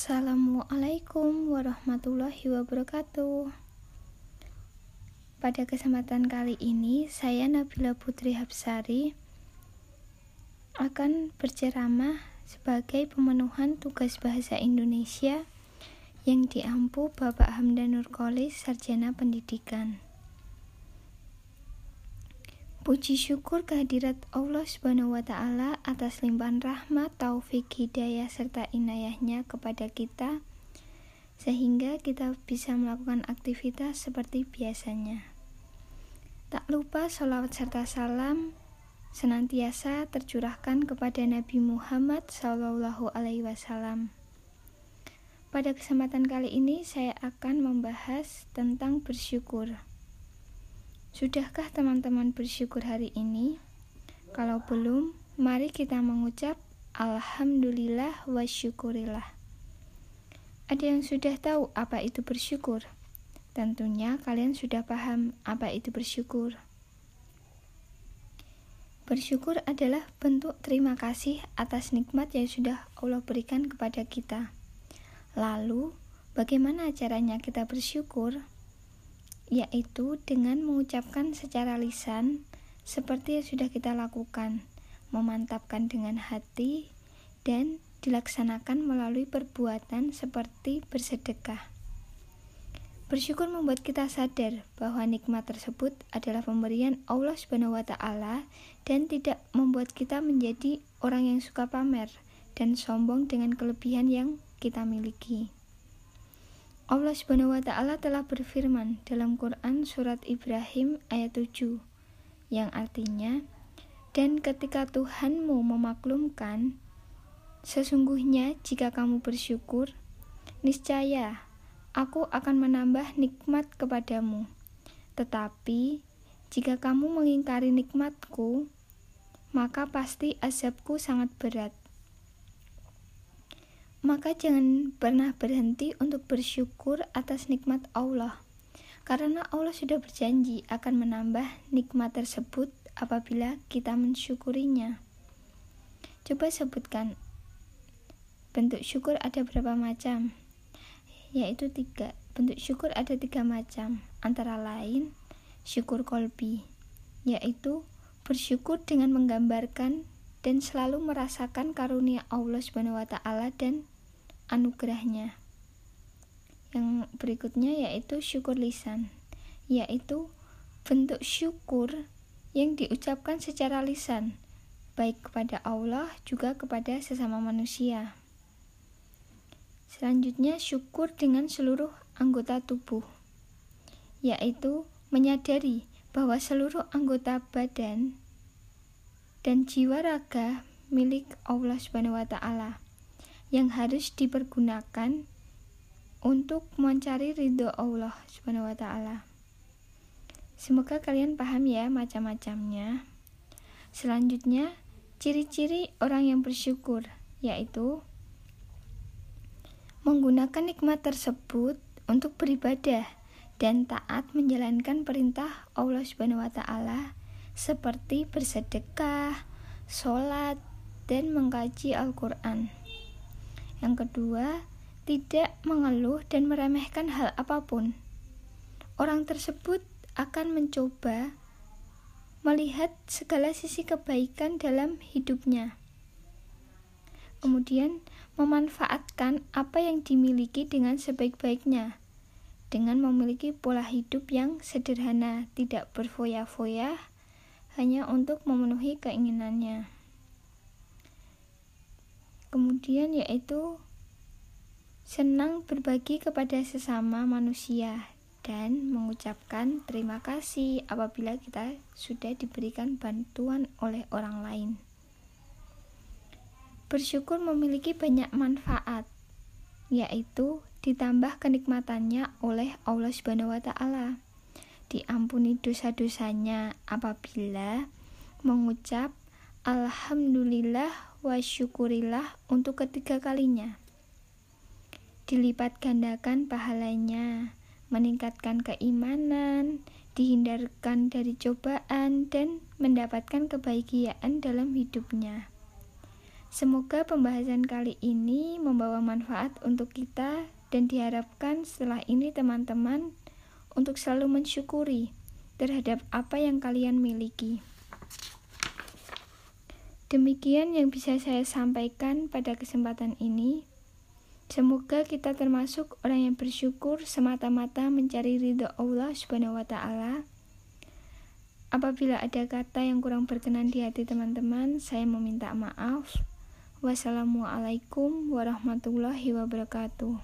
Assalamualaikum warahmatullahi wabarakatuh. Pada kesempatan kali ini, saya Nabila Putri Habsari akan berceramah sebagai pemenuhan tugas bahasa Indonesia yang diampu Bapak Hamdan Nurkolis Sarjana Pendidikan. Puji syukur kehadirat Allah Subhanahu wa taala atas limpahan rahmat, taufik, hidayah serta inayahnya kepada kita sehingga kita bisa melakukan aktivitas seperti biasanya. Tak lupa sholawat serta salam senantiasa tercurahkan kepada Nabi Muhammad Sallallahu Alaihi Wasallam. Pada kesempatan kali ini saya akan membahas tentang bersyukur. Sudahkah teman-teman bersyukur hari ini? Kalau belum, mari kita mengucap Alhamdulillah wa syukurillah. Ada yang sudah tahu apa itu bersyukur? Tentunya kalian sudah paham apa itu bersyukur. Bersyukur adalah bentuk terima kasih atas nikmat yang sudah Allah berikan kepada kita. Lalu, bagaimana caranya kita bersyukur? Yaitu dengan mengucapkan secara lisan seperti yang sudah kita lakukan, memantapkan dengan hati, dan dilaksanakan melalui perbuatan seperti bersedekah. Bersyukur membuat kita sadar bahwa nikmat tersebut adalah pemberian Allah Subhanahu wa taala dan tidak membuat kita menjadi orang yang suka pamer dan sombong dengan kelebihan yang kita miliki. Allah Subhanahu wa taala telah berfirman dalam Quran surat Ibrahim ayat 7 yang artinya dan ketika Tuhanmu memaklumkan Sesungguhnya, jika kamu bersyukur, niscaya aku akan menambah nikmat kepadamu. Tetapi, jika kamu mengingkari nikmatku, maka pasti azabku sangat berat. Maka jangan pernah berhenti untuk bersyukur atas nikmat Allah, karena Allah sudah berjanji akan menambah nikmat tersebut apabila kita mensyukurinya. Coba sebutkan Bentuk syukur ada berapa macam? Yaitu tiga. Bentuk syukur ada tiga macam, antara lain syukur kolbi, yaitu bersyukur dengan menggambarkan dan selalu merasakan karunia Allah Subhanahu wa taala dan anugerahnya. Yang berikutnya yaitu syukur lisan, yaitu bentuk syukur yang diucapkan secara lisan, baik kepada Allah juga kepada sesama manusia. Selanjutnya, syukur dengan seluruh anggota tubuh, yaitu menyadari bahwa seluruh anggota badan dan jiwa raga milik Allah Subhanahu wa taala yang harus dipergunakan untuk mencari ridho Allah Subhanahu wa taala. Semoga kalian paham ya macam-macamnya. Selanjutnya, ciri-ciri orang yang bersyukur yaitu menggunakan nikmat tersebut untuk beribadah dan taat menjalankan perintah Allah Subhanahu wa taala seperti bersedekah, sholat, dan mengkaji Al-Quran. Yang kedua, tidak mengeluh dan meremehkan hal apa pun. Orang tersebut akan mencoba melihat segala sisi kebaikan dalam hidupnya. Kemudian, memanfaatkan apa yang dimiliki dengan sebaik-baiknya dengan memiliki pola hidup yang sederhana, tidak berfoya-foya hanya untuk memenuhi keinginannya. Kemudian yaitu senang berbagi kepada sesama manusia dan mengucapkan terima kasih apabila kita sudah diberikan bantuan oleh orang lain. Bersyukur memiliki banyak manfaat, yaitu ditambah kenikmatannya oleh Allah Subhanahu wa taala. Diampuni dosa-dosanya apabila mengucap alhamdulillah wa syukurillah untuk ketiga kalinya. Dilipat gandakan pahalanya, meningkatkan keimanan, dihindarkan dari cobaan dan mendapatkan kebahagiaan dalam hidupnya. Semoga pembahasan kali ini membawa manfaat untuk kita dan diharapkan setelah ini teman-teman untuk selalu mensyukuri terhadap apa yang kalian miliki. Demikian yang bisa saya sampaikan pada kesempatan ini. Semoga kita termasuk orang yang bersyukur semata-mata mencari ridho Allah Subhanahu wa taala. Apabila ada kata yang kurang berkenan di hati teman-teman, saya meminta maaf. Wassalamualaikum warahmatullahi wabarakatuh.